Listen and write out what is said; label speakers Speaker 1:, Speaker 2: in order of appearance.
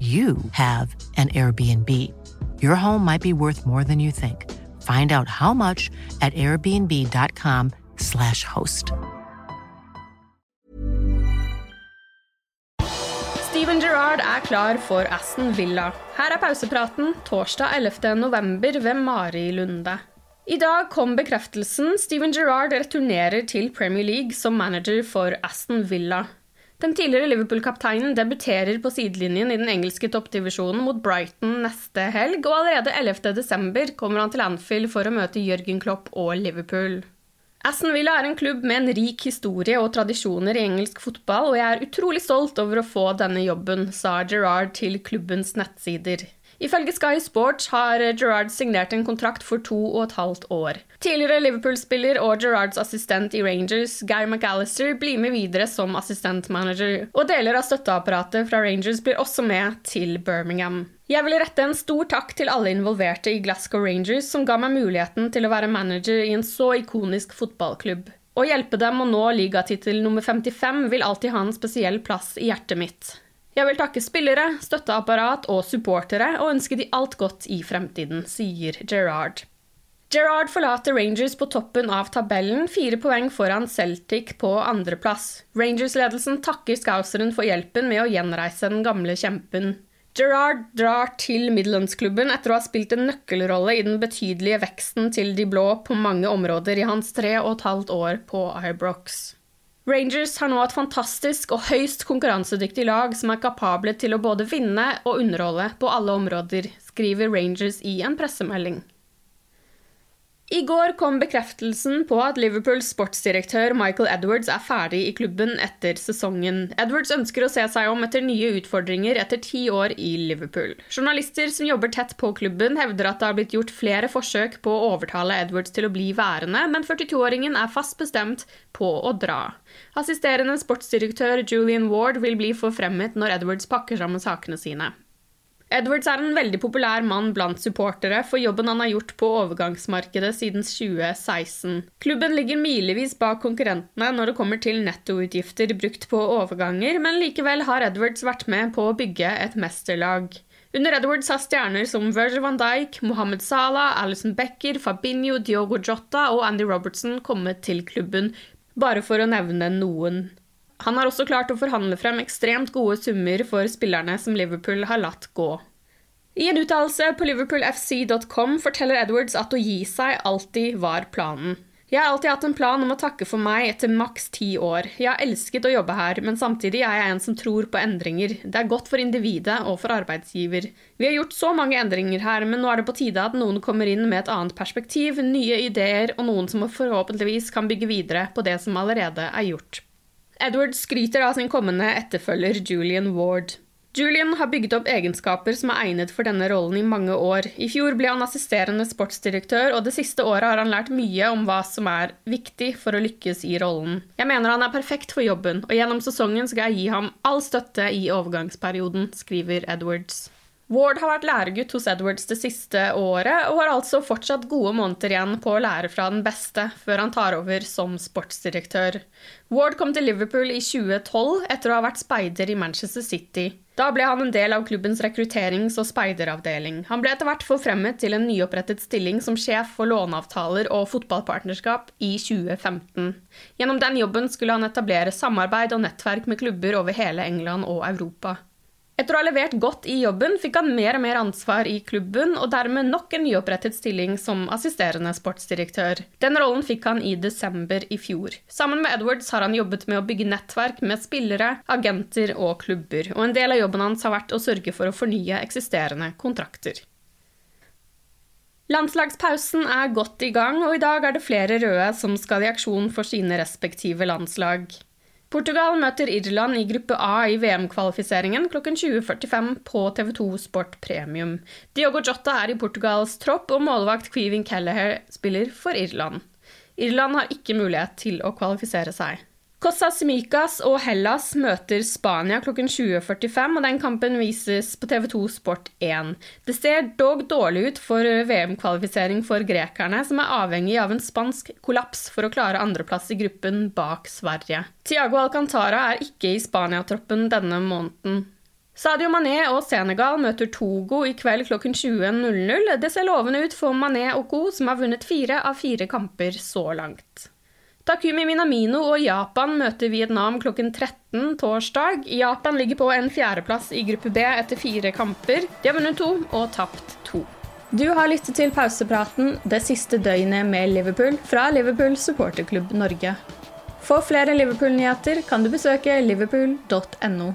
Speaker 1: you have an Airbnb. Your home might be worth more than you think. Find out how much at airbnb.com/slash host.
Speaker 2: Steven Gerrard er klar for Aston Villa. Her er pausepraten torsdag 11. november ved Mari Lunde. I dag kom bekreftelsen. Steven Gerrard returnerer til Premier League som manager for Aston Villa. Den tidligere Liverpool-kapteinen debuterer på sidelinjen i den engelske toppdivisjonen mot Brighton neste helg, og allerede 11.12. kommer han til Anfield for å møte Jørgen Klopp og Liverpool. Aston Villa er en klubb med en rik historie og tradisjoner i engelsk fotball, og jeg er utrolig stolt over å få denne jobben, sa Gerrard til klubbens nettsider. Ifølge Sky Sports har Gerrard signert en kontrakt for to og et halvt år. Tidligere Liverpool-spiller og Gerrards assistent i Rangers, Guy McAllister, blir med videre som assistentmanager, og deler av støtteapparatet fra Rangers blir også med til Birmingham. Jeg vil rette en stor takk til alle involverte i Glasgow Rangers, som ga meg muligheten til å være manager i en så ikonisk fotballklubb. Å hjelpe dem å nå ligatittel nummer 55 vil alltid ha en spesiell plass i hjertet mitt. Jeg vil takke spillere, støtteapparat og supportere og ønske de alt godt i fremtiden, sier Gerrard. Gerrard forlater Rangers på toppen av tabellen, fire poeng foran Celtic på andreplass. Rangers-ledelsen takker Scouseren for hjelpen med å gjenreise den gamle kjempen. Gerrard drar til Midlandsklubben etter å ha spilt en nøkkelrolle i den betydelige veksten til de blå på mange områder i hans tre og et halvt år på Ibrox. Rangers har nå et fantastisk og høyst konkurransedyktig lag som er kapable til å både vinne og underholde på alle områder, skriver Rangers i en pressemelding. I går kom bekreftelsen på at Liverpools sportsdirektør Michael Edwards er ferdig i klubben etter sesongen. Edwards ønsker å se seg om etter nye utfordringer etter ti år i Liverpool. Journalister som jobber tett på klubben, hevder at det har blitt gjort flere forsøk på å overtale Edwards til å bli værende, men 42-åringen er fast bestemt på å dra. Assisterende sportsdirektør Julian Ward vil bli forfremmet når Edwards pakker sammen sakene sine. Edwards er en veldig populær mann blant supportere for jobben han har gjort på overgangsmarkedet siden 2016. Klubben ligger milevis bak konkurrentene når det kommer til nettoutgifter brukt på overganger, men likevel har Edwards vært med på å bygge et mesterlag. Under Edwards har stjerner som Virgil van Dijk, Mohammed Salah, Alison Becker, Fabinho, Diogo Jota og Andy Robertson kommet til klubben, bare for å nevne noen. Han har også klart å forhandle frem ekstremt gode summer for spillerne som Liverpool har latt gå. I en uttalelse på liverpoolfc.com forteller Edwards at å gi seg alltid var planen. Jeg har alltid hatt en plan om å takke for meg etter maks ti år. Jeg har elsket å jobbe her, men samtidig er jeg en som tror på endringer. Det er godt for individet og for arbeidsgiver. Vi har gjort så mange endringer her, men nå er det på tide at noen kommer inn med et annet perspektiv, nye ideer og noen som forhåpentligvis kan bygge videre på det som allerede er gjort. Edward skryter av sin kommende etterfølger Julian Ward. Julian har bygget opp egenskaper som er egnet for denne rollen i mange år. I fjor ble han assisterende sportsdirektør, og det siste året har han lært mye om hva som er viktig for å lykkes i rollen. Jeg mener han er perfekt for jobben, og gjennom sesongen skal jeg gi ham all støtte i overgangsperioden, skriver Edwards. Ward har vært læregutt hos Edwards det siste året, og har altså fortsatt gode måneder igjen på å lære fra den beste, før han tar over som sportsdirektør. Ward kom til Liverpool i 2012 etter å ha vært speider i Manchester City. Da ble han en del av klubbens rekrutterings- og speideravdeling. Han ble etter hvert forfremmet til en nyopprettet stilling som sjef for låneavtaler og fotballpartnerskap i 2015. Gjennom den jobben skulle han etablere samarbeid og nettverk med klubber over hele England og Europa. Etter å ha levert godt i jobben fikk han mer og mer ansvar i klubben, og dermed nok en nyopprettet stilling som assisterende sportsdirektør. Den rollen fikk han i desember i fjor. Sammen med Edwards har han jobbet med å bygge nettverk med spillere, agenter og klubber, og en del av jobben hans har vært å sørge for å fornye eksisterende kontrakter. Landslagspausen er godt i gang, og i dag er det flere røde som skal i aksjon for sine respektive landslag. Portugal møter Irland i gruppe A i VM-kvalifiseringen klokken 20.45 på TV2 Sport Premium. Diogo Jota er i Portugals tropp, og målvakt Queven Kelleher spiller for Irland. Irland har ikke mulighet til å kvalifisere seg. Costa Simicas og Hellas møter Spania klokken 20.45, og den kampen vises på TV2 Sport 1. Det ser dog dårlig ut for VM-kvalifisering for grekerne, som er avhengig av en spansk kollaps for å klare andreplass i gruppen bak Sverige. Tiago Alcantara er ikke i Spania-troppen denne måneden. Sadio Mané og Senegal møter Togo i kveld klokken 20.00. Det ser lovende ut for Mané og co., som har vunnet fire av fire kamper så langt. Takumi Minamino og Japan møter Vietnam klokken 13 torsdag. Japan ligger på en fjerdeplass i gruppe B etter fire kamper. De har vunnet to og tapt to. Du har lyttet til pausepraten det siste døgnet med Liverpool fra Liverpool supporterklubb Norge. For flere Liverpool-nyheter kan du besøke liverpool.no.